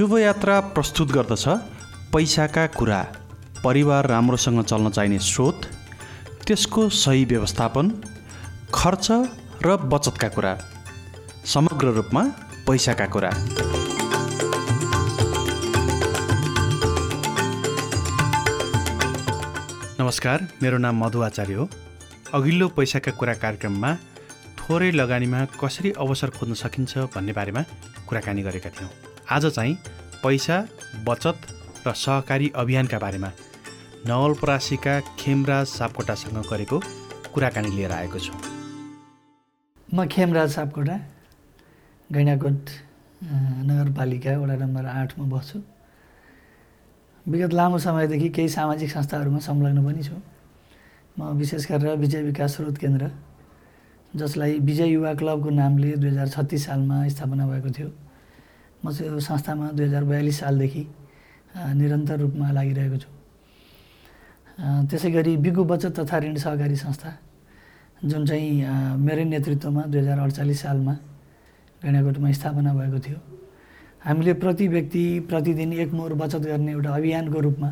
शुभयात्रा प्रस्तुत गर्दछ। पैसाका कुरा। परिवार राम्रोसँग चल्न चाहिने स्रोत। त्यसको सही व्यवस्थापन। खर्च र बचतका कुरा। समग्र रूपमा पैसाका कुरा। नमस्कार मेरो नाम मधु आचार्य हो। अघिल्लो पैसाका कुरा कार्यक्रममा थोरै लगानीमा कसरी अवसर खोज्न सकिन्छ भन्ने बारेमा कुराकानी गरेका थियौँ। आज चाहिँ पैसा बचत र सहकारी अभियानका बारेमा नवलपरासीका खेमराज सापकोटासँग गरेको कुराकानी लिएर आएको छु। म खेमराज सापकोटा गैँडाकोट नगरपालिका वडा नम्बर आठमा बस्छु। विगत लामो समयदेखि केही सामाजिक संस्थाहरूमा संलग्न पनि छु। म विशेष गरेर विजय विकास स्रोत केन्द्र जसलाई विजय युवा क्लबको नामले दुई हजार छत्तिस सालमा स्थापना भएको थियो। म चाहिँ यो संस्थामा दुई हजार बयालिस सालदेखि निरन्तर रूपमा लागिरहेको छु। त्यसै गरी बिगु बचत तथा ऋण सहकारी संस्था जुन चाहिँ मेरै नेतृत्वमा दुई हजार अडचालिस सालमा गैँडाकोटमा स्थापना भएको थियो। हामीले प्रति व्यक्ति प्रतिदिन एक मोर बचत गर्ने एउटा अभियानको रूपमा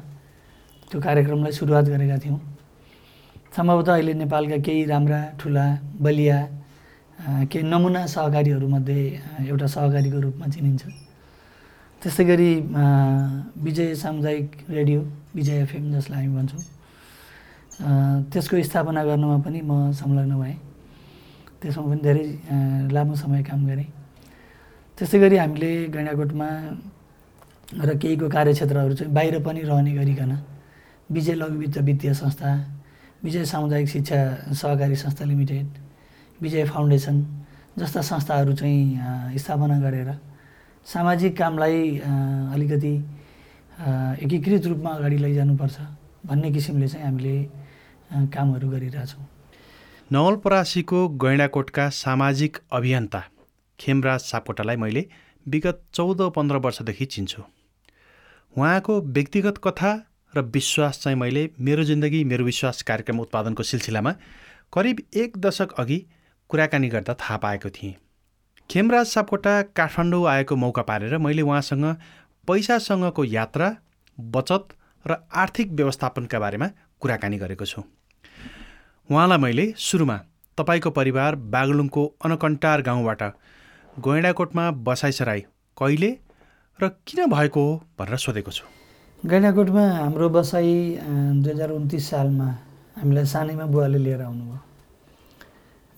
त्यो कार्यक्रमलाई सुरुवात गरेका थियौँ। सम्भवतः अहिले नेपालका केही राम्रा ठुला बलिया केही नमुना सहकारीहरूमध्ये एउटा सहकारीको रूपमा चिनिन्छ। त्यस्तै गरी विजय सामुदायिक रेडियो विजय एफएम जसलाई हामी भन्छौँ। त्यसको स्थापना गर्नमा पनि म संलग्न भएँ। त्यसमा पनि धेरै लामो समय काम गरेँ। त्यस्तै गरी हामीले गैँडाकोटमा र केहीको कार्यक्षेत्रहरू चाहिँ बाहिर पनि रहने गरिकन विजय लघु वित्त वित्तीय संस्था विजय सामुदायिक शिक्षा सहकारी संस्था लिमिटेड विजय फाउन्डेसन जस्ता संस्थाहरू चाहिँ स्थापना गरेर सामाजिक कामलाई अलिकति एकीकृत रूपमा अगाडि लैजानुपर्छ भन्ने किसिमले चाहिँ हामीले कामहरू गरिरहेछौँ। नवलपरासीको गैँडाकोटका सामाजिक अभियन्ता खेमराज सापकोटालाई मैले विगत चौध पन्ध्र वर्षदेखि चिन्छु। उहाँको व्यक्तिगत कथा र विश्वास चाहिँ मैले मेरो जिन्दगी मेरो विश्वास कार्यक्रम उत्पादनको सिलसिलामा करिब एक दशक अघि कुराकानी गर्दा थाहा पाएको थिएँ। खेमराज सापकोटा काठमाडौँ आएको मौका पारेर मैले उहाँसँग पैसासँगको यात्रा बचत र आर्थिक व्यवस्थापनका बारेमा कुराकानी गरेको छु। उहाँलाई मैले सुरुमा तपाईँको परिवार बागलुङको अनकन्टार गाउँबाट गैँडाकोटमा बसाइसराई कहिले र किन भएको हो भनेर सोधेको छु। गैँडाकोटमा हाम्रो बसाइ दुई हजार उन्तिस सालमा हामीलाई सानैमा बुवाले लिएर आउनुभयो।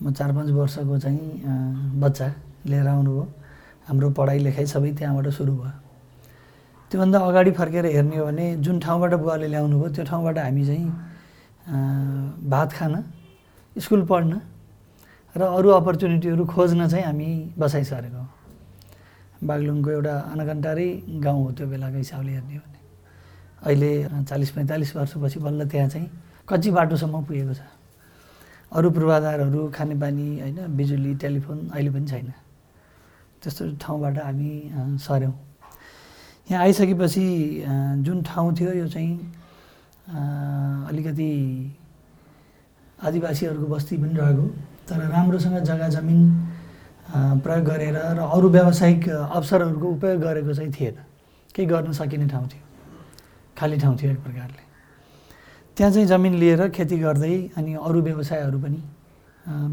म चार पाँच वर्षको चाहिँ बच्चा लिएर आउनुभयो। हाम्रो पढाइ लेखाइ सबै त्यहाँबाट सुरु भयो। त्योभन्दा अगाडि फर्केर हेर्ने हो भने जुन ठाउँबाट बुवाले ल्याउनु भयो त्यो ठाउँबाट हामी चाहिँ भात खान स्कुल पढ्न र अरू अपर्च्युनिटीहरू खोज्न चाहिँ हामी बसाइ सरेको बागलुङको एउटा अनघन्टारै गाउँ हो त्यो बेलाको हिसाबले हेर्ने हो भने। अहिले चालिस पैँतालिस वर्षपछि बल्ल त्यहाँ चाहिँ कच्ची बाटोसम्म पुगेको छ। अरू पूर्वाधारहरू खानेपानी होइन बिजुली टेलिफोन अहिले पनि छैन। त्यस्तो ठाउँबाट हामी सऱ्यौँ यहाँ आइसकेपछि जुन ठाउँ थियो यो चाहिँ अलिकति आदिवासीहरूको बस्ती पनि रहेको। तर राम्रोसँग जग्गा जमिन प्रयोग गरेर र अरू व्यावसायिक अवसरहरूको उपयोग गरेको चाहिँ थिएन। केही गर्न सकिने ठाउँ थियो। खाली ठाउँ थियो एक प्रकारले। त्यहाँ चाहिँ जमिन लिएर खेती गर्दै अनि अरू व्यवसायहरू पनि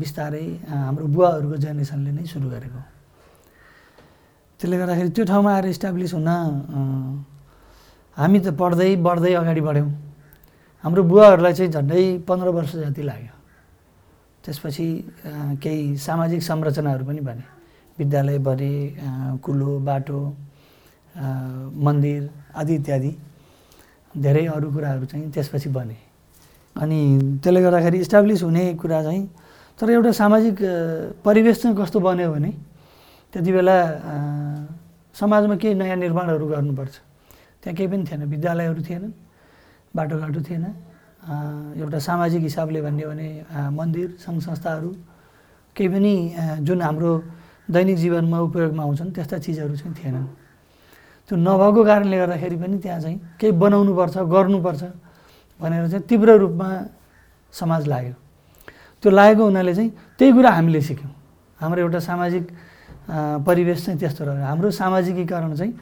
बिस्तारै हाम्रो बुवाहरूको जेनेरेसनले नै सुरु गरेको त्यसले गर्दाखेरि त्यो ठाउँमा आएर इस्टाब्लिस हुन हामी त पढ्दै बढ्दै अगाडि बढ्यौँ। हाम्रो बुवाहरूलाई चाहिँ झन्डै पन्ध्र वर्ष जति लाग्यो। त्यसपछि केही सामाजिक संरचनाहरू पनि बने। विद्यालय बने कुलो बाटो मन्दिर आदि इत्यादि। धेरै अरू कुराहरू चाहिँ त्यसपछि बने। अनि त्यसले गर्दाखेरि इस्टाब्लिस हुने कुरा चाहिँ तर एउटा सामाजिक परिवेश चाहिँ कस्तो बन्यो भने त्यति बेला समाजमा केही नयाँ निर्माणहरू गर्नुपर्छ। त्यहाँ केही पनि थिएन विद्यालयहरू थिएनन् बाटोघाटो थिएन। एउटा सामाजिक हिसाबले भन्ने भने मन्दिर सङ्घ संस्थाहरू केही पनि जुन हाम्रो दैनिक जीवनमा उपयोगमा आउँछन् त्यस्ता चिजहरू चाहिँ थिएनन्। त्यो नभएको कारणले गर्दाखेरि पनि त्यहाँ चाहिँ केही बनाउनुपर्छ गर्नुपर्छ भनेर चाहिँ तीव्र रूपमा समाज लाग्यो। त्यो लागेको हुनाले चाहिँ त्यही कुरा हामीले सिक्यौँ। हाम्रो एउटा सामाजिक परिवेश चाहिँ त्यस्तो रह्यो। हाम्रो सामाजिकीकरण चाहिँ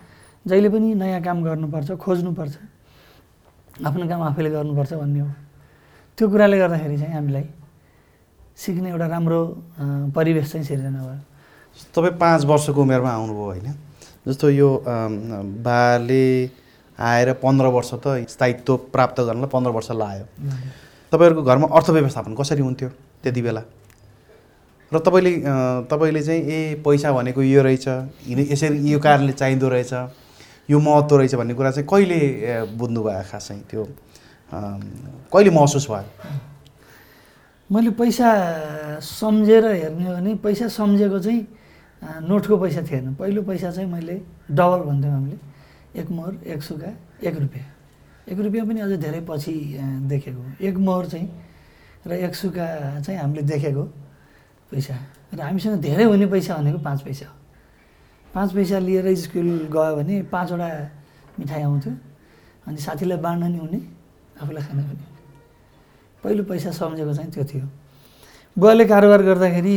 जहिले पनि नयाँ काम गर्नुपर्छ खोज्नुपर्छ आफ्नो काम आफैले गर्नुपर्छ भन्ने हो। त्यो कुराले गर्दाखेरि चाहिँ हामीलाई सिक्ने एउटा राम्रो परिवेश चाहिँ सिर्जना भयो। तपाईँ पाँच वर्षको उमेरमा आउनुभयो होइन जस्तो यो बाले आएर पन्ध्र वर्ष त स्थायित्व प्राप्त गर्नलाई पन्ध्र वर्ष लाग्यो। तपाईँहरूको घरमा अर्थव्यवस्थापन कसरी हुन्थ्यो त्यति बेला? र तपाईँले तपाईँले चाहिँ ए पैसा भनेको यो रहेछ यसरी यो कारणले चाहिँदो रहेछ यो महत्त्व रहेछ भन्ने कुरा चाहिँ कहिले बुझ्नुभयो खास त्यो कहिले महसुस भयो? मैले पैसा सम्झेर हेर्ने हो भने पैसा सम्झेको चाहिँ नोटको पैसा थिएन। पहिलो पैसा चाहिँ मैले डबल भन्थ्यौँ हामीले। एक मोहर एक सुगा एक रुपियाँ। एक रुपियाँ पनि अझै धेरै पछि देखेको। एक मोहर चाहिँ र एक सुगा चाहिँ हामीले देखेको पैसा। र हामीसँग धेरै हुने पैसा भनेको पाँच पैसा हो। पाँच पैसा लिएर स्कुल गयो भने पाँचवटा मिठाई आउँथ्यो। अनि साथीलाई बाँड्न नि हुने आफूलाई खाना पनि पहिलो पैसा सम्झेको चाहिँ त्यो थियो। बुवाले कारोबार गर्दाखेरि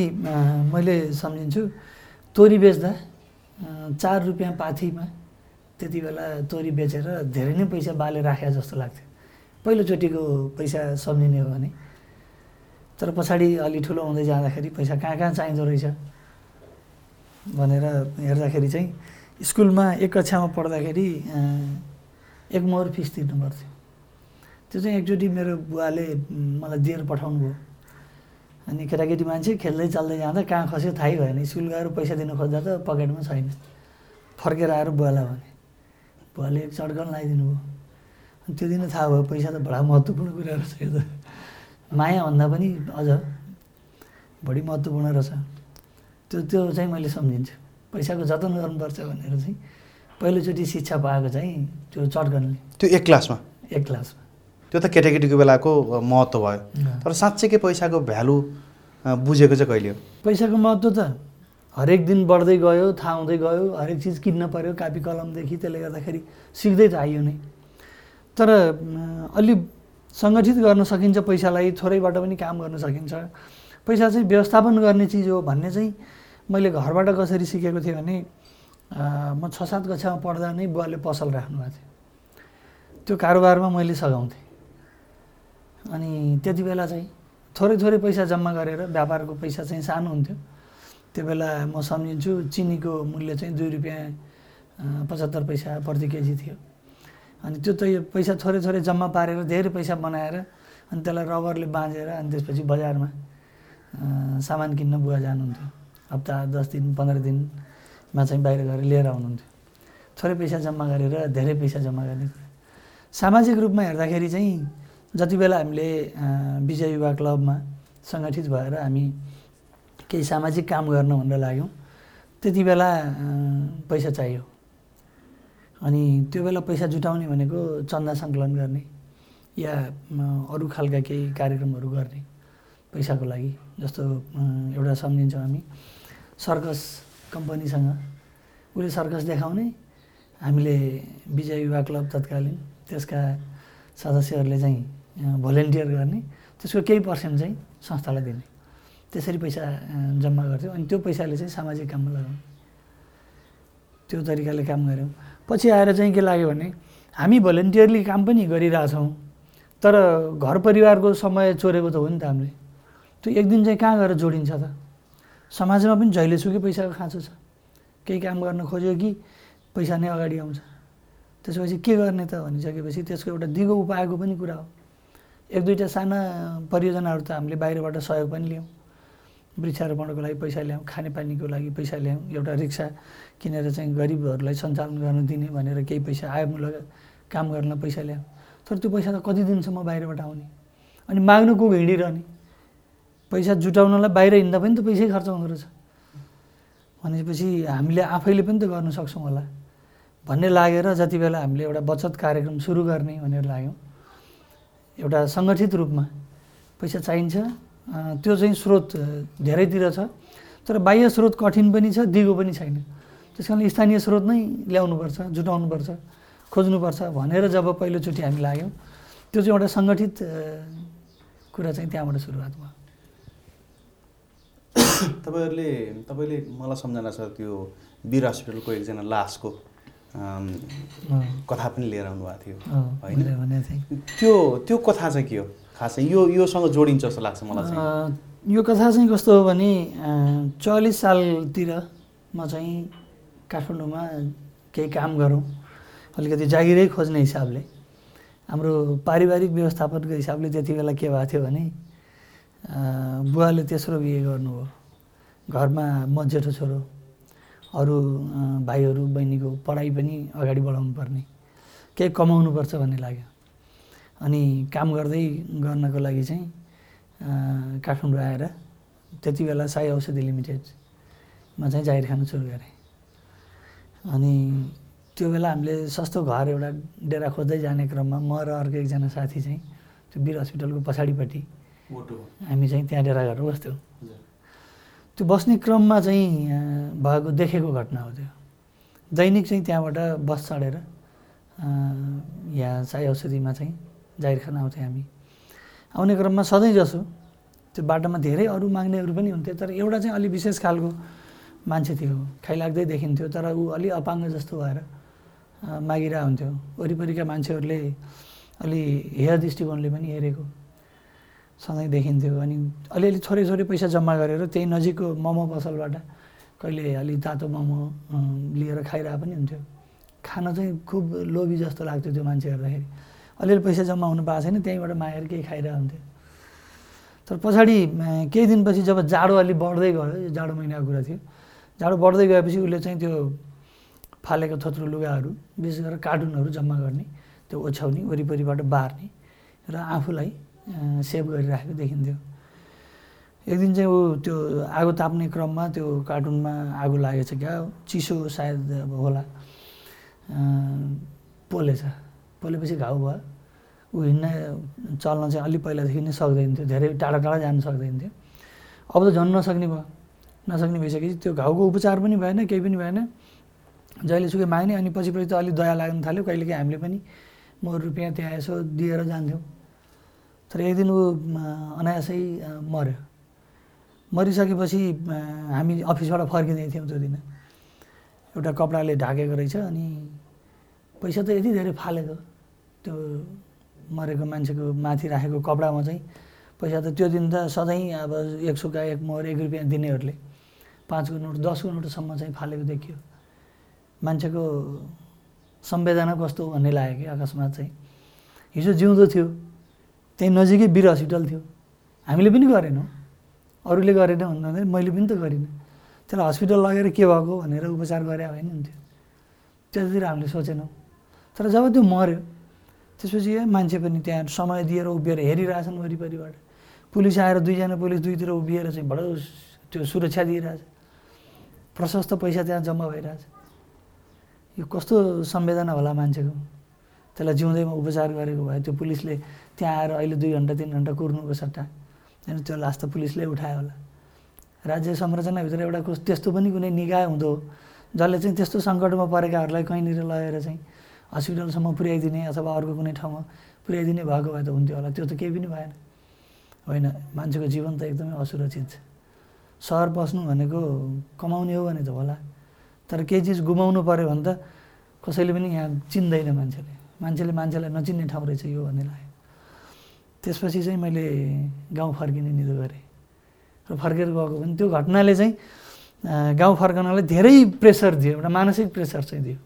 मैले सम्झिन्छु तोरी बेच्दा चार रुपियाँ पाथीमा त्यति बेला तोरी बेचेर धेरै नै पैसा बाले राखे जस्तो लाग्थ्यो। पहिलोचोटिको पैसा सम्झिने हो भने। तर पछाडि अलि ठुलो हुँदै जाँदाखेरि पैसा कहाँ कहाँ चाहिँदो रहेछ भनेर हेर्दाखेरि चाहिँ स्कुलमा एक कक्षामा पढ्दाखेरि एक मोहर फिस तिर्नु पर्थ्यो त्यो चाहिँ एकचोटि मेरो बुवाले मलाई दिएर पठाउनु भयो अनि केटाकेटी मान्छे खेल्दै चल्दै जाँदा कहाँ खस्यो थाहै भएन। स्कुल गएर पैसा दिनु खोज्दा त पकेटमा छैन। फर्केर आएर बुवालाई भने बुवाले एक चड्कन लगाइदिनु भयो। अनि त्यो दिन थाहा भयो पैसा त बडा महत्त्वपूर्ण कुरा रहेछ यो त। मायाभन्दा पनि अझ बढी महत्त्वपूर्ण रहेछ। त्यो त्यो चाहिँ मैले सम्झिन्छु। पैसाको जतन गर्नुपर्छ भनेर चाहिँ पहिलोचोटि शिक्षा पाएको चाहिँ त्यो चटकनले त्यो एक क्लासमा? एक क्लासमा। त्यो त केटाकेटीको बेलाको महत्त्व भयो। तर साँच्चैकै पैसाको भ्यालु बुझेको चाहिँ कहिले हो? पैसाको महत्त्व त हरेक दिन बढ्दै गयो थाहा हुँदै गयो हरेक चिज किन्न पऱ्यो कापी कलमदेखि त्यसले गर्दाखेरि सिक्दै त आइयो नै। तर अलि सङ्गठित गर्न सकिन्छ पैसालाई थोरैबाट पनि काम गर्न सकिन्छ। पैसा चाहिँ व्यवस्थापन गर्ने चिज हो भन्ने चाहिँ मैले घरबाट कसरी सिकेको थिएँ भने म छ सात कक्षामा पढ्दा नै बुवाले पसल राख्नुभएको थियो। त्यो कारोबारमा मैले सघाउँथेँ। अनि त्यति बेला चाहिँ थोरै थोरै पैसा जम्मा गरेर व्यापारको पैसा चाहिँ सानो हुन्थ्यो। त्यो बेला म सम्झिन्छु चिनीको मूल्य चाहिँ दुई रुपियाँ पचहत्तर पैसा प्रति केजी थियो। अनि त्यो त यो पैसा थोरै थोरै जम्मा पारेर धेरै पैसा बनाएर अनि त्यसलाई रबरले बाँझेर अनि त्यसपछि बजारमा सामान किन्न बुवा जानुहुन्थ्यो। हप्ता दस दिन पन्ध्र दिनमा चाहिँ बाहिर गएर लिएर आउनुहुन्थ्यो। थोरै पैसा जम्मा गरेर धेरै पैसा जम्मा गर्ने सामाजिक रूपमा हेर्दाखेरि चाहिँ जति बेला हामीले विजय युवा क्लबमा सङ्गठित भएर हामी केही सामाजिक काम गर्न भनेर लाग्यौँ त्यति बेला पैसा चाहियो। अनि त्यो बेला पैसा जुटाउने भनेको चन्दा सङ्कलन गर्ने या अरू खालका केही कार्यक्रमहरू गर्ने पैसाको लागि जस्तो एउटा सम्झिन्छौँ हामी सर्कस कम्पनीसँग। उसले सर्कस देखाउने हामीले विजय युवा क्लब तत्कालीन त्यसका सदस्यहरूले चाहिँ भोलिन्टियर गर्ने त्यसको केही पर्सेन्ट चाहिँ संस्थालाई दिने। त्यसरी पैसा जम्मा गर्थ्यौँ। अनि त्यो पैसाले चाहिँ सामाजिक काममा लगाउँ त्यो तरिकाले काम गऱ्यौँ। पछि आएर चाहिँ के लाग्यो भने हामी भोलिन्टियरली काम पनि गरिरहेछौँ तर घर परिवारको समय चोरेको त हो नि त हामीले। त्यो एक दिन चाहिँ कहाँ गएर जोडिन्छ त? समाजमा पनि जहिलेसुकै पैसाको खाँचो छ। केही काम गर्न खोज्यो कि पैसा नै अगाडि आउँछ। त्यसपछि के गर्ने त भनिसकेपछि त्यसको एउटा दिगो उपायको पनि कुरा हो। एक दुईवटा साना परियोजनाहरू त हामीले बाहिरबाट सहयोग पनि ल्यायौँ वृक्षारोपणको लागि पैसा ल्यायौँ खानेपानीको लागि पैसा ल्यायौँ एउटा रिक्सा किनेर चाहिँ गरिबहरूलाई सञ्चालन गर्न दिने भनेर केही पैसा आयमूलक काम गर्न पैसा ल्यायौँ। तर त्यो पैसा त कति दिनसम्म बाहिरबाट आउने? अनि माग्नु को हिँडिरहने पैसा जुटाउनलाई बाहिर हिँड्दा पनि त पैसै खर्च हुँदो रहेछ। भनेपछि हामीले आफैले पनि त गर्न सक्छौँ होला। भन्ने लागेर जति बेला हामीले एउटा बचत कार्यक्रम सुरु गर्ने भनेर लाग्यौँ एउटा सङ्गठित रूपमा पैसा चाहिन्छ। त्यो चाहिँ स्रोत धेरैतिर छ। तर बाह्य स्रोत कठिन पनि छ दिगो पनि छैन। त्यस कारण स्थानीय स्रोत नै ल्याउनुपर्छ जुटाउनुपर्छ खोज्नुपर्छ भनेर जब पहिलोचोटि हामी लाग्यौँ त्यो चाहिँ एउटा सङ्गठित कुरा चाहिँ त्यहाँबाट सुरुवात भयो। तपाईँहरूले तपाईँले मलाई सम्झना छ त्यो वीर हस्पिटलको एकजना लासको। कथा पनि लिएर आउनुभएको थियो। होइन? त्यो त्यो कथा चाहिँ के हो? खासै यो योसँग जोडिन्छ जस्तो लाग्छ मलाई चाहिँ। यो कथा चाहिँ कस्तो हो भने चौवालिस सालतिर म चाहिँ काठमाडौँमा केही काम गरौँ। अलिकति जागिरै खोज्ने हिसाबले। हाम्रो पारिवारिक व्यवस्थापनको हिसाबले त्यति बेला के भएको थियो भने बुवाले तेस्रो बिहे गर्नुभयो। घरमा म जेठो छोरो। अरू भाइहरू बहिनीको पढाइ पनि अगाडि बढाउनु पर्ने। केही कमाउनुपर्छ भन्ने लाग्यो। अनि काम गर्दै गर्नको लागि चाहिँ काठमाडौँ आएर त्यति बेला साई औषधि लिमिटेडमा चाहिँ जाहिर खान सुरु गरेँ। अनि त्यो बेला हामीले सस्तो घर एउटा डेरा खोज्दै जाने क्रममा म र अर्को एकजना साथी चाहिँ त्यो वीर हस्पिटलको पछाडिपट्टि हामी चाहिँ त्यहाँ डेरा गरेर बस्थ्यौँ। त्यो बस्ने क्रममा चाहिँ भएको देखेको घटना हो त्यो। दैनिक चाहिँ त्यहाँबाट बस चढेर यहाँ साई औषधिमा चाहिँ जाहिर खान आउँथ्यौँ हामी। आउने क्रममा सधैँ जसो त्यो बाटोमा धेरै अरू माग्नेहरू पनि हुन्थे तर एउटा चाहिँ अलि विशेष खालको मान्छे थियो। खाइलाग्दै देखिन्थ्यो तर ऊ अलि अपाङ्ग जस्तो भएर मागिरहेको हुन्थ्यो। वरिपरिका मान्छेहरूले अलि हेर दृष्टिकोणले पनि हेरेको। सधैँ देखिन्थ्यो अनि अलिअलि थोरै थोरै पैसा जम्मा गरेर त्यही नजिकको मोमो पसलबाट कहिले अलि तातो मोमो लिएर खाइरहेको पनि हुन्थ्यो। खान चाहिँ खुब लोभी जस्तो लाग्थ्यो त्यो मान्छे हेर्दाखेरि। अलिअलि पैसा जम्मा हुनु पाएको छैन त्यहीँबाट मागेर केही खाइरहेको हुन्थ्यो। तर पछाडि केही दिनपछि जब जाडो अलि बढ्दै गयो जाडो महिनाको कुरा थियो जाडो बढ्दै गएपछि उसले चाहिँ त्यो फालेको थोत्रो लुगाहरू विशेष गरेर कार्टुनहरू जम्मा गर्ने त्यो ओछ्याउने वरिपरिबाट बार्ने र आफूलाई सेभ गरिराखेको देखिन्थ्यो। एक दिन चाहिँ ऊ त्यो आगो ताप्ने क्रममा त्यो कार्टुनमा आगो लागेछ क्या चिसो सायद अब होला। पोलेछ। पोलेपछि घाउ भयो। ऊ हिँड्न चल्न चाहिँ अलिक पहिलादेखि नै सक्दैन थियो धेरै टाढा टाढा जानु सक्दैन थियो अब त झन् नसक्ने भयो। नसक्ने भइसकेपछि त्यो घाउको उपचार पनि भएन केही पनि भएन। जहिलेसुकै माग्ने अनि पछि पछि त अलिक दया लाग्न थाल्यो। कहिलेकाहीँ हामीले पनि म रुपियाँ त्यहाँ यसो दिएर जान्थ्यौँ। तर एक दिन ऊ अनायासै मऱ्यो। मरिसकेपछि हामी अफिसबाट फर्किँदै थियौँ त्यो दिन। एउटा कपडाले ढाकेको रहेछ अनि पैसा त यति धेरै फालेको। त्यो मरेको मान्छेको माथि राखेको कपडामा चाहिँ पैसा त त्यो दिन त सधैँ अब एक सुक्का एक मोहर एक रुपियाँ दिनेहरूले पाँचको नोट दसको नोटसम्म चाहिँ फालेको देखियो। मान्छेको संवेदना कस्तो भन्ने लाग्यो कि अकस्मात चाहिँ। हिजो जिउँदो थियो। त्यहीँ नजिकै वीर हस्पिटल थियो। हामीले पनि गरेनौँ। अरूले गरेन भन्दा मैले पनि त गरिनँ। त्यसलाई हस्पिटल लगेर के भएको भनेर उपचार गरे भए नि हुन्थ्यो। त्यतातिर हामीले सोचेनौँ। तर जब त्यो मऱ्यो त्यसपछि मान्छे पनि त्यहाँ समय दिएर उभिएर हेरिरहेछन् वरिपरिबाट। पुलिस आएर दुईजना पुलिस दुईतिर उभिएर चाहिँ बडो त्यो सुरक्षा दिइरहेछ। प्रशस्त पैसा त्यहाँ जम्मा भइरहेछ। यो कस्तो संवेदना होला मान्छेको? त्यसलाई जिउँदैमा उपचार गरेको भए त्यो पुलिसले त्यहाँ आएर अहिले दुई घन्टा तिन घन्टा कुर्नुको सट्टा। होइन त्यो लास त पुलिसले उठायो होला। राज्य संरचनाभित्र एउटा त्यस्तो पनि कुनै निकाय हुँदो जसले चाहिँ त्यस्तो सङ्कटमा परेकाहरूलाई कहीँनिर लगेर चाहिँ हस्पिटलसम्म पुर्याइदिने अथवा अर्को कुनै ठाउँमा पुर्याइदिने भएको भए त हुन्थ्यो होला। त्यो त केही पनि भएन। होइन मान्छेको जीवन त एकदमै असुरक्षित छ। सहर बस्नु भनेको कमाउने हो भने त होला। तर केही चिज गुमाउनु पऱ्यो भने त कसैले पनि यहाँ चिन्दैन मान्छेले। मान्छेले मान्छेलाई नचिन्ने ठाउँ रहेछ यो भन्ने लाग्यो। त्यसपछि चाहिँ मैले गाउँ फर्किने निधो गरेँ र फर्केर गएको पनि त्यो घटनाले चाहिँ गाउँ फर्कनलाई धेरै प्रेसर दियो एउटा मानसिक प्रेसर चाहिँ दियो।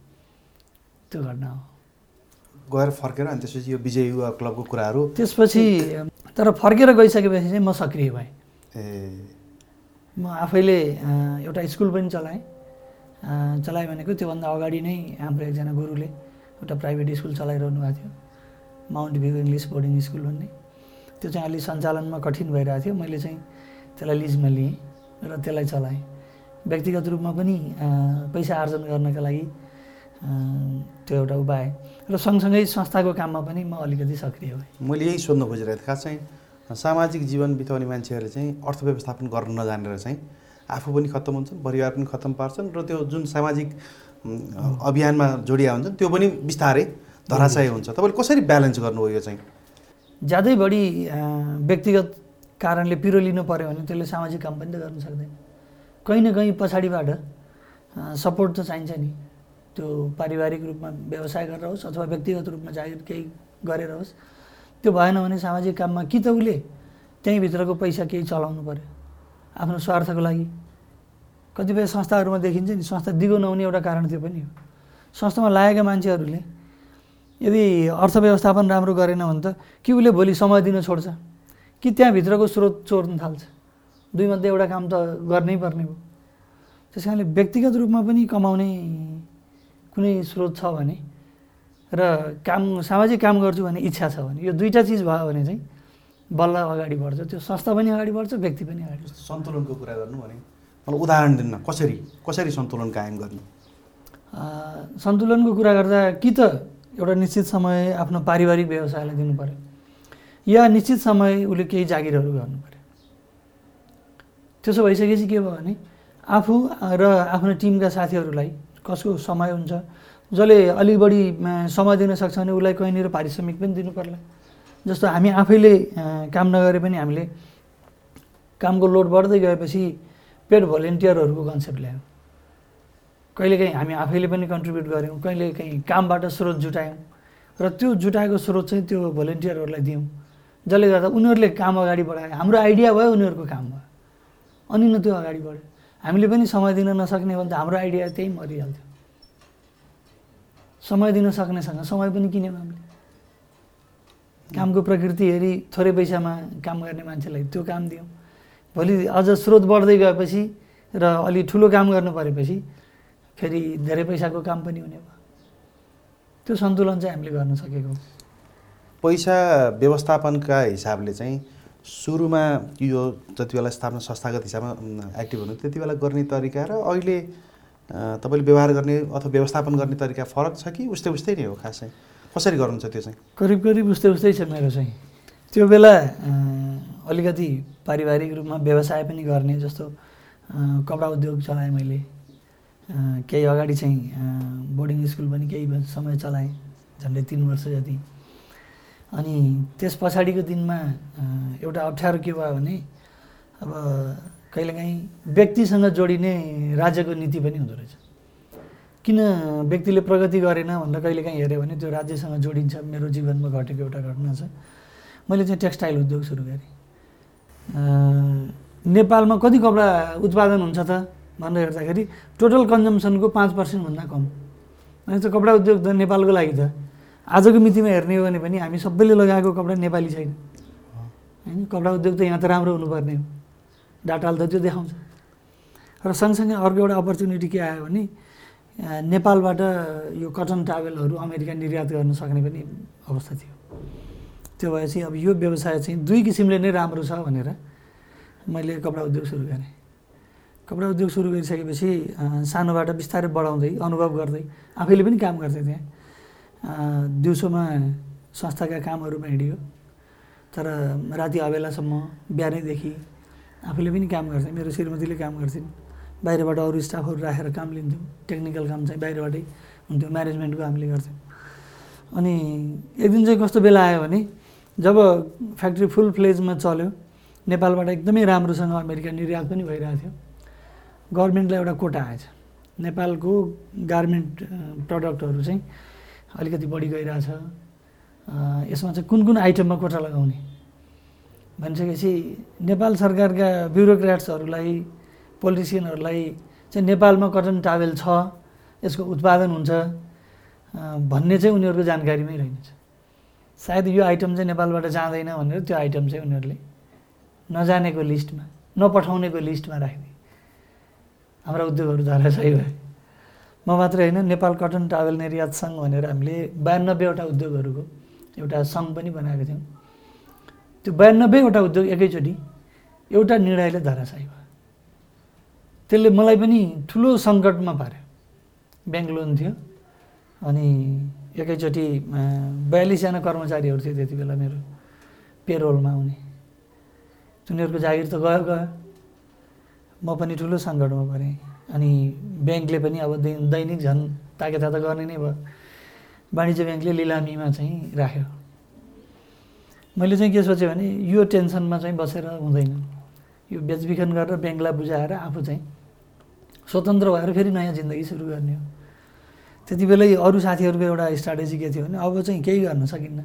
त्यो घटना हो। गएर फर्केर अनि त्यसपछि यो विजय युवा क्लबको कुराहरू? त्यसपछि तर फर्केर गइसकेपछि चाहिँ म सक्रिय भएँ। ए। म आफैले एउटा स्कुल पनि चलाएँ। चलाएँ भनेको त्योभन्दा अगाडि नै हाम्रो एकजना गुरुले एउटा प्राइभेट स्कुल चलाइरहनु भएको थियो। Mount view English boarding school भन्ने। त्यो चाहिँ अलि सञ्चालनमा कठिन भइरहेको थियो। मैले चाहिँ त्यसलाई लिजमा लिएँ र त्यसलाई चलाएँ। व्यक्तिगत रूपमा पनि पैसा आर्जन गर्नका लागि त्यो एउटा उपाय। र सँगसँगै संस्थाको काममा पनि म अलिकति सक्रिय भएँ। मैले यही सोध्न खोजिरहेको थिएँ खास चाहिँ सामाजिक जीवन बिताउने मान्छेहरूले चाहिँ अर्थव्यवस्थापन गर्न नजानेर चाहिँ आफू पनि खत्तम हुन्छन् परिवार पनि खत्तम पार्छन् र त्यो जुन सामाजिक अभियानमा जोडिया हुन्छन् त्यो पनि बिस्तारै धराशय हुन्छ। तपाईँले कसरी ब्यालेन्स गर्नुभयो यो चाहिँ? ज्यादै बढी व्यक्तिगत कारणले पिरो लिनु पऱ्यो भने त्यसले सामाजिक काम पनि त गर्न सक्दैन। कहीँ न कहीँ पछाडिबाट सपोर्ट त चाहिन्छ नि। त्यो पारिवारिक रूपमा व्यवसाय गरेर होस् अथवा व्यक्तिगत रूपमा जागिर केही गरेर होस्। त्यो भएन भने सामाजिक काममा कि त उसले त्यहीँभित्रको पैसा केही चलाउनु पऱ्यो आफ्नो स्वार्थको लागि। कतिपय संस्थाहरूमा देखिन्छ नि संस्था दिगो नहुने एउटा कारण त्यो पनि हो। संस्थामा लागेका मान्छेहरूले यदि अर्थव्यवस्थापन राम्रो गरेन भने त कि उसले भोलि समय दिन छोड्छ? कि त्यहाँभित्रको स्रोत चोर्न थाल्छ? दुईमध्ये एउटा काम त गर्नै पर्ने हो। त्यस कारणले व्यक्तिगत रूपमा पनि कमाउने कुनै स्रोत छ भने र काम सामाजिक काम गर्छु भन्ने इच्छा छ भने यो दुईवटा चिज भयो भने चाहिँ बल्ल अगाडि बढ्छ। त्यो संस्था पनि अगाडि बढ्छ व्यक्ति पनि अगाडि बढ्छ। सन्तुलनको कुरा गर्नु भने मलाई उदाहरण दिन्न कसरी? कसरी सन्तुलन कायम गर्ने? सन्तुलनको कुरा गर्दा कि त एउटा निश्चित समय आफ्नो पारिवारिक व्यवसायलाई दिनु पऱ्यो या निश्चित समय उसले केही जागिरहरू गर्नु पऱ्यो त्यसो भइसकेपछि के भयो भने आफू र आफ्नो टिमका साथीहरूलाई कसको समय हुन्छ जसले अलिक बढी समय दिन सक्छ भने उसलाई कहीँनिर पारिश्रमिक पनि दिनु पर्ला जस्तो हामी आफैले काम नगरे पनि हामीले कामको लोड बढ्दै गएपछि पेड भोलिन्टियरहरूको कन्सेप्ट ल्यायौँ। कहिलेकाहीँ हामी आफैले पनि कन्ट्रिब्युट गऱ्यौँ कहिलेकाहीँ कामबाट स्रोत जुटायौँ र त्यो जुटाएको स्रोत चाहिँ त्यो भोलिन्टियरहरूलाई दियौँ जसले गर्दा उनीहरूले काम अगाडि बढायो हाम्रो आइडिया भयो उनीहरूको काम भयो। अनि न त्यो अगाडि बढ्यो। हामीले पनि समय दिन नसक्ने भने त हाम्रो आइडिया त्यही मरिहाल्थ्यो। समय दिन सक्नेसँग समय पनि किन्यौँ हामीले। कामको प्रकृति हेरी थोरै पैसामा काम गर्ने मान्छेलाई त्यो काम दियौँ। भोलि अझ स्रोत बढ्दै गएपछि र अलि ठुलो काम गर्नु परेपछि फेरि धेरै पैसाको काम पनि हुने भयो। त्यो सन्तुलन चाहिँ हामीले गर्न सकेको पैसा व्यवस्थापनका हिसाबले चाहिँ सुरुमा यो जति बेला स्थापना संस्थागत हिसाबमा एक्टिभ हुनु त्यति बेला गर्ने तरिका र अहिले तपाईँले व्यवहार गर्ने अथवा व्यवस्थापन गर्ने तरिका फरक छ कि उस्तै उस्तै नै हो खासै? कसरी गर्नुहुन्छ त्यो चाहिँ? करिब करिब उस्तै उस्तै छ मेरो चाहिँ। त्यो बेला अलिकति पारिवारिक रूपमा व्यवसाय पनि गर्ने जस्तो कपडा उद्योग चलाएँ मैले। केही अगाडि चाहिँ बोर्डिङ स्कुल पनि केही समय चलाएँ झन्डै तिन वर्ष जति। अनि त्यस पछाडिको दिनमा एउटा अप्ठ्यारो के भयो भने अब कहिलेकाहीँ व्यक्तिसँग जोडिने राज्यको नीति पनि हुँदो रहेछ। किन व्यक्तिले प्रगति गरेन भनेर कहिलेकाहीँ हेऱ्यो भने त्यो राज्यसँग जोडिन्छ मेरो जीवनमा घटेको एउटा घटना छ। मैले चाहिँ टेक्सटाइल उद्योग सुरु गरेँ। नेपालमा कति कपडा उत्पादन हुन्छ त? भनेर हेर्दाखेरि टोटल कन्जम्सनको पाँच पर्सेन्टभन्दा कम। चाहिँ कपडा उद्योग त नेपालको लागि त। आजको मितिमा हेर्ने हो भने पनि हामी सबैले लगाएको कपडा नेपाली छैन। होइन कपडा उद्योग त यहाँ त राम्रो हुनुपर्ने हो। डाटाले त त्यो देखाउँछ। र सँगसँगै अर्को एउटा अपर्च्युनिटी के आयो भने नेपालबाट यो कटन टावेलहरू अमेरिका निर्यात गर्न सक्ने पनि अवस्था थियो। त्यो भएपछि अब यो व्यवसाय चाहिँ दुई किसिमले नै राम्रो छ भनेर मैले कपडा उद्योग सुरु गरेँ। कपडा उद्योग सुरु गरिसकेपछि सानोबाट बिस्तारै बढाउँदै अनुभव गर्दै आफैले पनि काम गर्थेँ त्यहाँ दिउँसोमा संस्थाका कामहरू हिँडियो तर राति अबेलासम्म बिहानैदेखि आफूले पनि काम गर्थेँ। मेरो श्रीमतीले काम गर्थेँ बाहिरबाट अरू स्टाफहरू राखेर काम लिन्थ्यौँ। टेक्निकल काम चाहिँ बाहिरबाटै हुन्थ्यो। म्यानेजमेन्टको हामीले गर्थ्यौँ। अनि एक दिन चाहिँ कस्तो बेला आयो भने जब फ्याक्ट्री फुल फ्लेजमा चल्यो नेपालबाट एकदमै राम्रोसँग अमेरिका निर्यात पनि भइरहेको थियो। गभर्मेन्टलाई एउटा कोटा आएछ। नेपालको गार्मेन्ट प्रडक्टहरू चाहिँ अलिकति बढी गइरहेछ। यसमा चाहिँ कुन कुन आइटममा कोटा लगाउने? भनिसकेपछि नेपाल सरकारका ब्युरोक्राट्सहरूलाई पोलिटिसियनहरूलाई चाहिँ नेपालमा कटन टावेल छ यसको उत्पादन हुन्छ। भन्ने चाहिँ उनीहरूको जानकारीमै रहन्छ। सायद यो आइटम चाहिँ नेपालबाट जाँदैन भनेर त्यो आइटम चाहिँ उनीहरूले नजानेको लिस्टमा नपठाउनेको लिस्टमा राखिदिए। हाम्रा उद्योगहरू धराशायी भए म मात्रै होइन नेपाल कटन टावेल निर्यात सङ्घ भनेर हामीले बयानब्बेवटा उद्योगहरूको एउटा सङ्घ पनि बनाएको थियौँ। त्यो बयानब्बेवटा उद्योग एकैचोटि एउटा निर्णयले धराशायी भयो। त्यसले मलाई पनि ठुलो सङ्कटमा पार्यो। ब्याङ्क लोन थियो अनि एकैचोटि बयालिसजना कर्मचारीहरू थियो त्यति बेला मेरो पेरोलमा आउने। उनीहरूको जागिर त गयो गयो। म पनि ठुलो सङ्कटमा परेँ। अनि ब्याङ्कले पनि अब दैनिक झन् ताकेताता गर्ने नै भयो। वाणिज्य ब्याङ्कले लिलामीमा चाहिँ राख्यो। मैले चाहिँ के सोचेँ भने यो टेन्सनमा चाहिँ बसेर हुँदैन। यो बेचबिखन गरेर ब्याङ्कलाई बुझाएर आफू चाहिँ स्वतन्त्र भएर फेरि नयाँ जिन्दगी सुरु गर्ने हो। त्यति बेलै अरू साथीहरूको एउटा स्ट्राटेजी के थियो भने अब चाहिँ केही गर्न सकिन्न।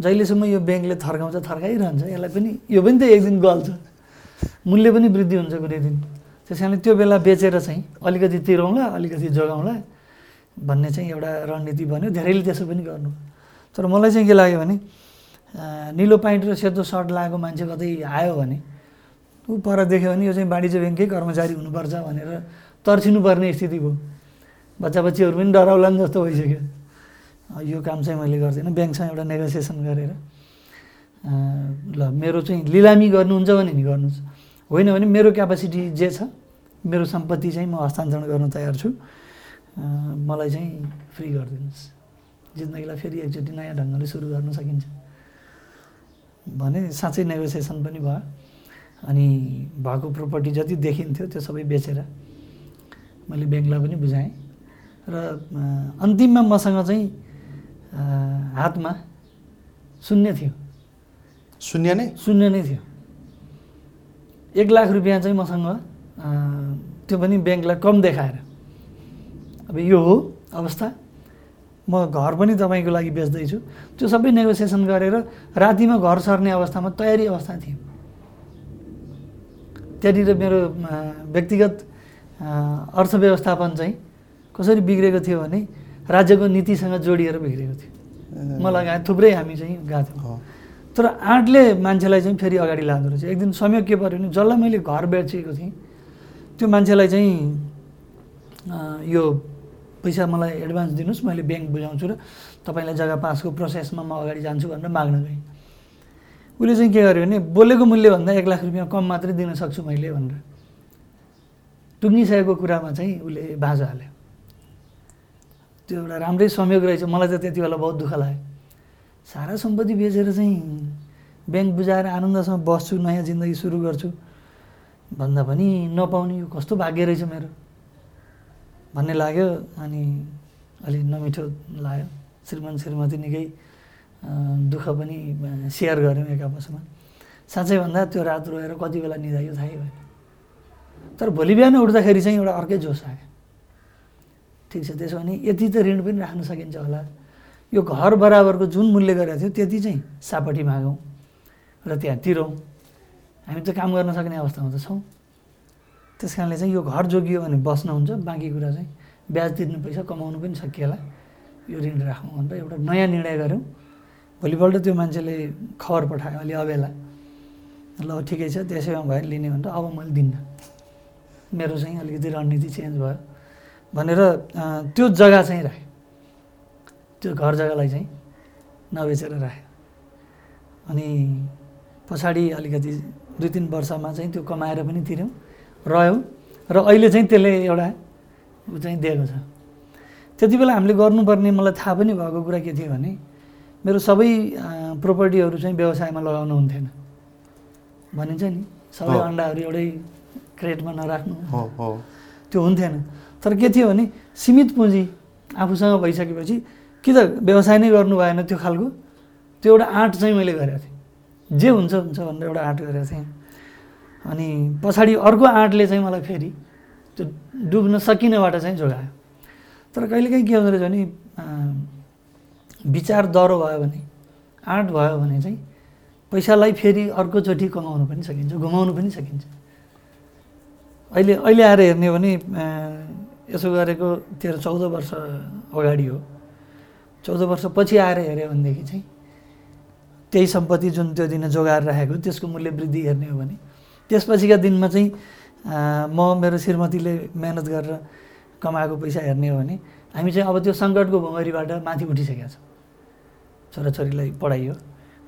जहिलेसम्म यो ब्याङ्कले थर्काउँछ थर्काइरहन्छ यसलाई पनि यो पनि त एक दिन गल्छ। मूल्य पनि वृद्धि हुन्छ कुनै दिन। त्यस कारणले त्यो बेला बेचेर चाहिँ अलिकति तिरौँला अलिकति जोगाउँला भन्ने चाहिँ एउटा रणनीति बन्यो। धेरैले त्यसो पनि गर्नु। तर मलाई चाहिँ के लाग्यो भने निलो पाइन्ट र सेतो सर्ट लगाएको मान्छे कतै आयो भने ऊ पर देख्यो भने यो चाहिँ वाणिज्य ब्याङ्ककै कर्मचारी हुनुपर्छ भनेर तर्सिनु पर्ने स्थिति भयो। बच्चा बच्चीहरू पनि डराउलान् जस्तो भइसक्यो। यो काम चाहिँ मैले गर्दिनँ। ब्याङ्कसँग एउटा नेगोसिएसन गरेर ल मेरो चाहिँ लिलामी गर्नुहुन्छ भने नि गर्नुहोस्। होइन भने मेरो क्यापासिटी जे छ मेरो सम्पत्ति चाहिँ म हस्तान्तरण गर्न तयार छु। मलाई चाहिँ फ्री गरिदिनुहोस्। जिन्दगीलाई फेरि एकचोटि नयाँ ढङ्गले सुरु गर्न सकिन्छ। भने साँच्चै नेगोसिएसन पनि भयो। अनि भएको प्रोपर्टी जति देखिन्थ्यो त्यो सबै बेचेर मैले ब्याङ्कलाई पनि बुझाएँ। र अन्तिममा मसँग चाहिँ हातमा शून्य थियो। शून्य नै? शून्य नै थियो। एक लाख रुपियाँ चाहिँ मसँग त्यो पनि ब्याङ्कलाई कम देखाएर। अब यो हो अवस्था। म घर पनि तपाईँको लागि बेच्दैछु। त्यो सबै नेगोसिएसन गरेर रातिमा घर सर्ने अवस्थामा तयारी अवस्था थियो। त्यहाँनिर मेरो व्यक्तिगत अर्थव्यवस्थापन चाहिँ कसरी बिग्रेको थियो भने राज्यको नीतिसँग जोडिएर बिग्रेको थियो। म लगायत थुप्रै हामी चाहिँ गएको थियौँ। तर आँटले मान्छेलाई चाहिँ फेरि अगाडि लाँदो रहेछ। एक दिन संयोग के पऱ्यो भने जसलाई मैले घर बेचेको थिएँ त्यो मान्छेलाई चाहिँ यो पैसा मलाई एडभान्स दिनुहोस् मैले ब्याङ्क बुझाउँछु र तपाईँलाई जग्गा पासको प्रोसेसमा म अगाडि जान्छु भनेर माग्न गएँ। उसले चाहिँ के गर्यो भने बोलेको मूल्यभन्दा एक लाख रुपियाँ कम मात्रै दिन सक्छु मैले भनेर टुङ्गिसकेको कुरामा चाहिँ उसले बाँझो हाल्यो। त्यो एउटा राम्रै संयोग रहेछ। मलाई त त्यति बेला बहुत दुःख लाग्यो। सारा सम्पत्ति बेचेर चाहिँ ब्याङ्क बुझाएर आनन्दसँग बस्छु नयाँ जिन्दगी सुरु गर्छु भन्दा पनि नपाउने यो कस्तो भाग्य रहेछ मेरो। भन्ने लाग्यो अनि अलि नमिठो लाग्यो। श्रीमान श्रीमती निकै दुःख पनि सेयर गऱ्यौँ एक आपसमा। साँच्चै भन्दा त्यो रात रोएर कति बेला निधायो थाहै भएन। तर भोलि बिहान उठ्दाखेरि चाहिँ एउटा अर्कै जोस आयो। ठिक छ त्यसो भने यति त ऋण पनि राख्न सकिन्छ होला। यो घर बराबरको जुन मूल्य गरेको थियो त्यति चाहिँ सापट्टि मागौँ र त्यहाँ तिरौँ। हामी त काम गर्न सक्ने अवस्थामा त छौँ। त्यस कारणले चाहिँ यो घर जोगियो भने बस्नुहुन्छ। बाँकी कुरा चाहिँ ब्याज तिर्नु पैसा कमाउनु पनि सकिएला यो ऋण राखौँ भनेर एउटा नयाँ निर्णय गऱ्यौँ। भोलिपल्ट त्यो मान्छेले खबर पठायो अलि अबेला ल ठिकै छ त्यसैमा भयो लिने भनेर अब मैले दिन्न। मेरो चाहिँ अलिकति रणनीति चेन्ज भयो। भनेर त्यो जग्गा चाहिँ राखेँ त्यो घर जग्गालाई चाहिँ नबेचेर राखेँ अनि पछाडि अलिकति दुई तिन वर्षमा चाहिँ त्यो कमाएर पनि तिर्यौँ रह्यौँ र अहिले चाहिँ त्यसले एउटा ऊ चाहिँ दिएको छ। त्यति बेला हामीले गर्नुपर्ने मलाई थाहा पनि भएको कुरा के थियो भने मेरो सबै प्रोपर्टीहरू चाहिँ व्यवसायमा लगाउनु हुन्थेन। भनिन्छ नि सबै अन्डाहरू एउटै क्रेटमा नराख्नु त्यो हुन्थेन। तर के थियो भने सीमित पुँजी आफूसँग भइसकेपछि कि त व्यवसाय नै गर्नु भएन त्यो खालको? त्यो एउटा आँट चाहिँ मैले गरेको थिएँ। जे हुन्छ हुन्छ भनेर एउटा आँट गरेको थिएँ। अनि पछाडि अर्को आँटले चाहिँ मलाई फेरि त्यो डुब्न सकिनेबाट चाहिँ जोगायो। तर कहिलेकाहीँ के हुँदो रहेछ भने विचार डह्रो भयो भने आँट भयो भने चाहिँ पैसालाई फेरि अर्कोचोटि कमाउनु पनि सकिन्छ घुमाउनु पनि सकिन्छ। अहिले अहिले आएर हेर्ने हो भने यसो गरेको तेह्र चौध वर्ष अगाडि हो। चौध वर्षपछि आएर हेऱ्यो भनेदेखि चाहिँ त्यही सम्पत्ति जुन त्यो दिन जोगाएर राखेको त्यसको मूल्य वृद्धि हेर्ने हो भने त्यसपछिका दिनमा चाहिँ म मेरो श्रीमतीले मेहनत गरेर कमाएको पैसा हेर्ने हो भने हामी चाहिँ अब त्यो सङ्कटको भुमरीबाट माथि उठिसकेका छौँ। छोराछोरीलाई पढाइयो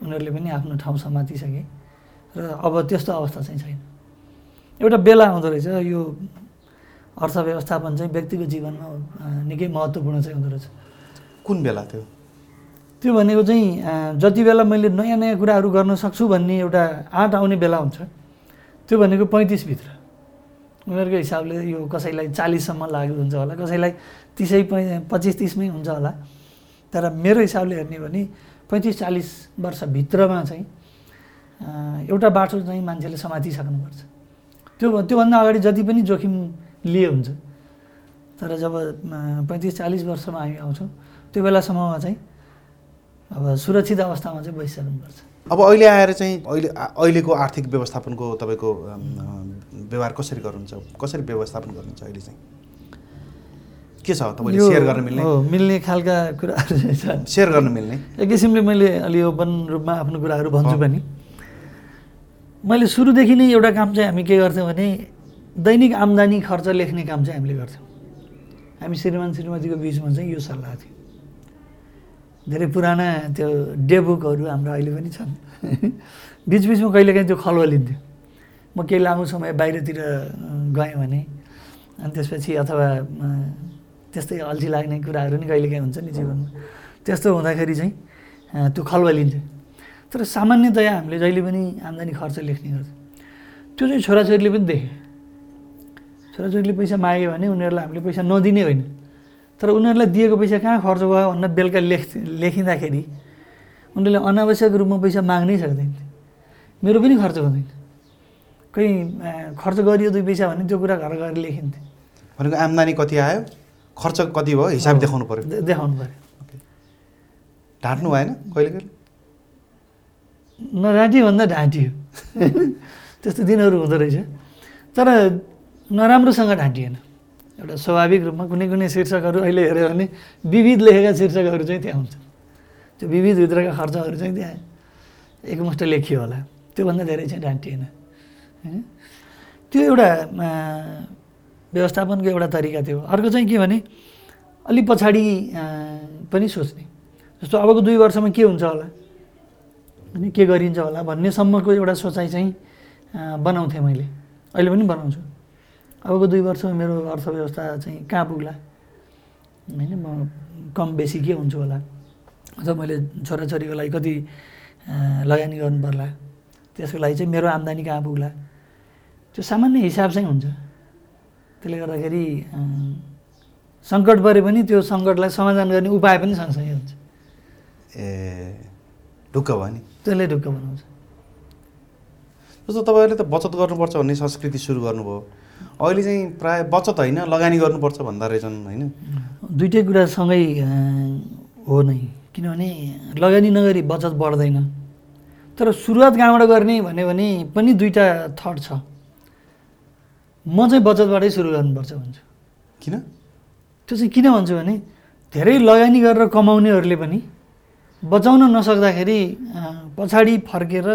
उनीहरूले पनि आफ्नो ठाउँ समातिसके र अब त्यस्तो अवस्था चाहिँ छैन। एउटा बेला आउँदो रहेछ यो अर्थव्यवस्थापन चाहिँ व्यक्तिको जीवनमा निकै महत्त्वपूर्ण चाहिँ हुँदो रहेछ। कुन बेला त्यो त्यो भनेको चाहिँ जति बेला मैले नयाँ नयाँ कुराहरू गर्न सक्छु भन्ने एउटा आँट आउने बेला हुन्छ। त्यो भनेको पैँतिसभित्र। उनीहरूको हिसाबले यो कसैलाई चालिससम्म लागु हुन्छ होला कसैलाई तिसै पै पच्चिस तिसमै हुन्छ होला। तर मेरो हिसाबले हेर्ने भने पैँतिस चालिस वर्षभित्रमा चाहिँ एउटा बाटो चाहिँ मान्छेले समातिसक्नुपर्छ। त्यो त्योभन्दा अगाडि जति पनि जोखिम लिए हुन्छ। तर जब पैँतिस चालिस वर्षमा हामी आउँछौँ त्यो बेलासम्ममा चाहिँ अब सुरक्षित अवस्थामा चाहिँ बसिसक्नुपर्छ। अब अहिले आएर चाहिँ अहिले अहिलेको आर्थिक व्यवस्थापनको तपाईँको व्यवहार कसरी गर्नुहुन्छ? कसरी व्यवस्थापन गर्नुहुन्छ अहिले चाहिँ? के छ तपाईँले सेयर गर्न मिल्ने? हो मिल्ने खालका कुराहरू चाहिँ सेयर गर्न मिल्ने? एक किसिमले मैले अलि ओपन रूपमा आफ्नो कुराहरू भन्छु पनि। मैले सुरुदेखि नै एउटा काम चाहिँ हामी के गर्थ्यौँ भने दैनिक आम्दानी खर्च लेख्ने काम चाहिँ हामीले गर्थ्यौँ। हामी श्रीमान श्रीमतीको बिचमा चाहिँ यो सल्लाह थियो। धेरै पुराना त्यो डेबुकहरू हाम्रो अहिले पनि छन्। बिचबिचमा कहिलेकाहीँ त्यो खलवलिन्थ्यो म केही लामो समय बाहिरतिर गएँ भने अनि त्यसपछि अथवा त्यस्तै अल्छी लाग्ने कुराहरू नि कहिलेकाहीँ हुन्छ नि जीवनमा। त्यस्तो हुँदाखेरि चाहिँ त्यो खलबलिन्छ तर सामान्यतया हामीले जहिले पनि आम्दानी खर्च लेख्ने गर्छ। त्यो चाहिँ छोराछोरीले पनि देखे। छोराछोरीले पैसा माग्यो भने उनीहरूलाई हामीले पैसा नदिने होइन। तर उनीहरूलाई दिएको पैसा कहाँ खर्च भयो भनेर बेलुका लेख लेखिँदाखेरि उनीहरूले अनावश्यक रूपमा पैसा माग्नै सक्दैन। मेरो पनि खर्च हुँदैन। कहीँ खर्च गरियो दुई पैसा भने त्यो कुरा घर गएर लेखिन्थ्यो। भनेको आम्दानी कति आयो? खर्च कति भयो? हिसाब देखाउनु पऱ्यो देखाउनु पऱ्यो ढाँट्नु भएन कहिले कहिले? नढाँटियो भन्दा ढाँटियो त्यस्तो दिनहरू हुँदो रहेछ। तर नराम्रोसँग ढाँटिएन। एउटा स्वाभाविक रूपमा कुनै कुनै शीर्षकहरू अहिले हेऱ्यो भने विविध लेखेका शीर्षकहरू चाहिँ त्यहाँ हुन्छ। त्यो विविधभित्रका खर्चहरू चाहिँ त्यहाँ एकमुष्ट लेखियो होला। त्योभन्दा धेरै चाहिँ ढाँटिएन त्यो एउटा व्यवस्थापनको एउटा तरिका थियो। अर्को चाहिँ के भने अलिक पछाडि पनि सोच्ने। जस्तो अबको दुई वर्षमा के हुन्छ होला? अनि के गरिन्छ होला भन्नेसम्मको एउटा सोचाइ चाहिँ बनाउँथेँ मैले। अहिले पनि बनाउँछु। अबको दुई वर्षमा मेरो अर्थव्यवस्था चाहिँ कहाँ पुग्ला? होइन म कम बेसी के हुन्छु होला? अथवा मैले छोराछोरीको लागि कति लगानी गर्नु पर्ला? त्यसको लागि चाहिँ मेरो आम्दानी कहाँ पुग्ला? त्यो सामान्य हिसाब चाहिँ हुन्छ। त्यसले गर्दाखेरि सङ्कट परे पनि त्यो सङ्कटलाई समाधान गर्ने उपाय पनि सँगसँगै हुन्छ। ए ढुक्क भयो नि? त्यसले ढुक्क बनाउँछ। जस्तो तपाईँहरूले त बचत गर्नुपर्छ भन्ने संस्कृति सुरु गर्नुभयो। अहिले चाहिँ प्राय बचत होइन लगानी गर्नुपर्छ भन्दा रहेछन् होइन। दुइटै कुरा सँगै हो नै। किनभने लगानी नगरी बचत बढ्दैन। तर सुरुवात कहाँबाट गर्ने भन्यो भने पनि दुईवटा थट छ। म चाहिँ बचतबाटै सुरु गर्नुपर्छ भन्छु। किन? त्यो चाहिँ किन भन्छु भने धेरै लगानी गरेर कमाउनेहरूले पनि बचाउन नसक्दाखेरि पछाडि फर्केर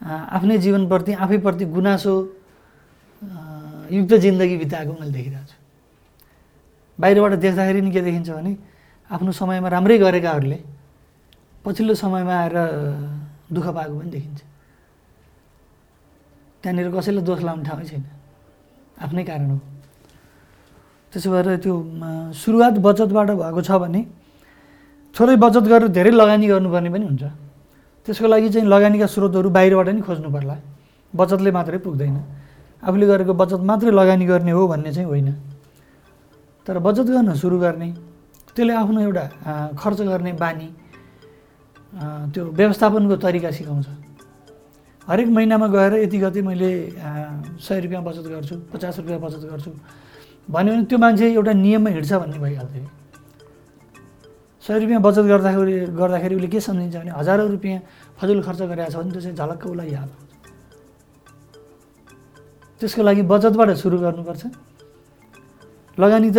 आफ्नै जीवनप्रति आफैप्रति गुनासो युक्त जिन्दगी बिताएको मैले देखिरहेको छु। बाहिरबाट देख्दाखेरि नि के देखिन्छ भने आफ्नो समयमा राम्रै गरेकाहरूले पछिल्लो समयमा आएर दुःख पाएको पनि देखिन्छ। त्यहाँनिर कसैलाई दोष लाउने ठाउँै छैन। आफ्नै कारण हो। त्यसो भएर त्यो सुरुवात बचतबाट भएको छ भने थोरै बचत गरेर धेरै लगानी गर्नुपर्ने पनि हुन्छ। त्यसको लागि चाहिँ लगानीका स्रोतहरू बाहिरबाट नि खोज्नु पर्ला बचतले मात्रै पुग्दैन। आफूले गरेको बचत मात्रै लगानी गर्ने हो भन्ने चाहिँ होइन। तर बचत गर्न सुरु गर्ने त्यसले आफ्नो एउटा खर्च गर्ने बानी त्यो व्यवस्थापनको तरिका सिकाउँछ। हरेक महिनामा गएर यति गति मैले सय रुपियाँ बचत गर्छु पचास रुपियाँ बचत गर्छु भन्यो भने त्यो मान्छे एउटा नियममा हिँड्छ भन्ने भइहाल्थ्यो सय रुपियाँ बचत गर्दाखेरि गर्दाखेरि उसले के सम्झिन्छ भने हजारौँ रुपियाँ फजुल खर्च गरिरहेको छ भने त्यो चाहिँ झलक्क उसलाई याद त्यसको लागि बचतबाट सुरु गर्नुपर्छ। लगानी त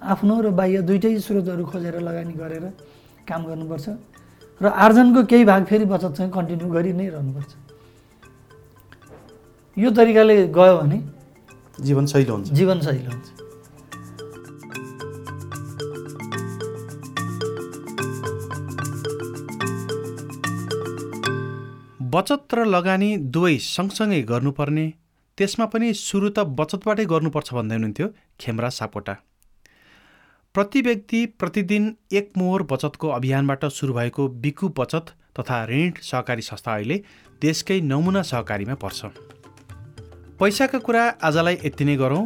आफ्नो र बाह्य दुइटै स्रोतहरू खोजेर लगानी गरेर काम गर्नुपर्छ र आर्जनको केही भाग फेरि बचत चाहिँ कन्टिन्यू गरि नै रहनुपर्छ। यो तरिकाले गयो भने जीवन सहिलो हुन्छ। जीवन सहिलो हुन्छ। बचत र लगानी दुवै सँगसँगै गर्नुपर्ने त्यसमा पनि सुरु त बचतबाटै गर्नुपर्छ भन्दै हुनुहुन्थ्यो खेमराज सापोटा प्रति व्यक्ति प्रतिदिन एक मोहर बचतको अभियानबाट सुरु भएको बिकु बचत तथा ऋण सहकारी संस्था अहिले देशकै नमुना सहकारीमा पर्छ। पैसाको कुरा आजलाई यति नै गरौँ।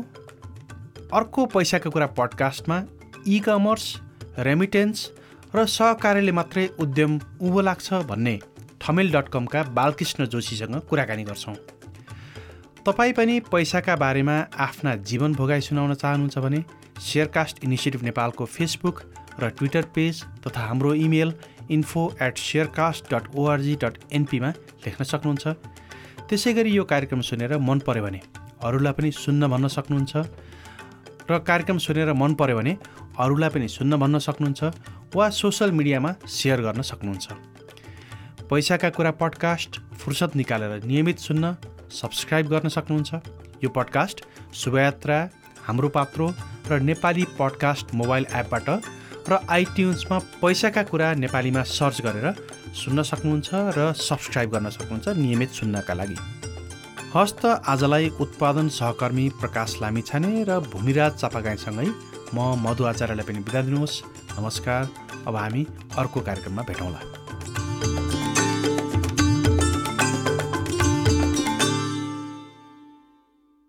अर्को पैसाको कुरा पडकास्टमा इ कमर्स रेमिटेन्स र सहकार्यले मात्रै उद्यम उँभो लाग्छ भन्ने ठमेल डट कमका बालकृष्ण जोशीसँग कुराकानी गर्छौँ। तपाईँ पनि पैसाका बारेमा आफ्ना जीवन भोगाई सुनाउन चाहनुहुन्छ भने सेयरकास्ट इनिसिएटिभ नेपालको फेसबुक र ट्विटर पेज तथा हाम्रो email info at sharecast dot ORG dot एनपीमा लेख्न सक्नुहुन्छ। त्यसै गरी यो कार्यक्रम सुनेर मन पऱ्यो भने अरूलाई पनि सुन्न भन्न सक्नुहुन्छ र कार्यक्रम सुनेर मन पऱ्यो भने अरूलाई पनि सुन्न भन्न सक्नुहुन्छ वा सोसल मिडियामा सेयर गर्न सक्नुहुन्छ। पैसाका कुरा पडकास्ट फुर्सद निकालेर नियमित सुन्न सब्सक्राइब गर्न सक्नुहुन्छ। यो पडकास्ट शुभयात्रा हाम्रो पात्रो र नेपाली पडकास्ट मोबाइल एपबाट र आइट्युन्समा पैसाका कुरा नेपालीमा सर्च गरेर सुन्न सक्नुहुन्छ र सब्सक्राइब गर्न सक्नुहुन्छ नियमित सुन्नका लागि। हस्त आजलाई उत्पादन सहकर्मी प्रकाश लामिछाने र भूमिराज चापागाईसँगै म मधु आचार्यलाई पनि बिदा दिनुहोस्। नमस्कार। अब हामी अर्को कार्यक्रममा भेटौँला।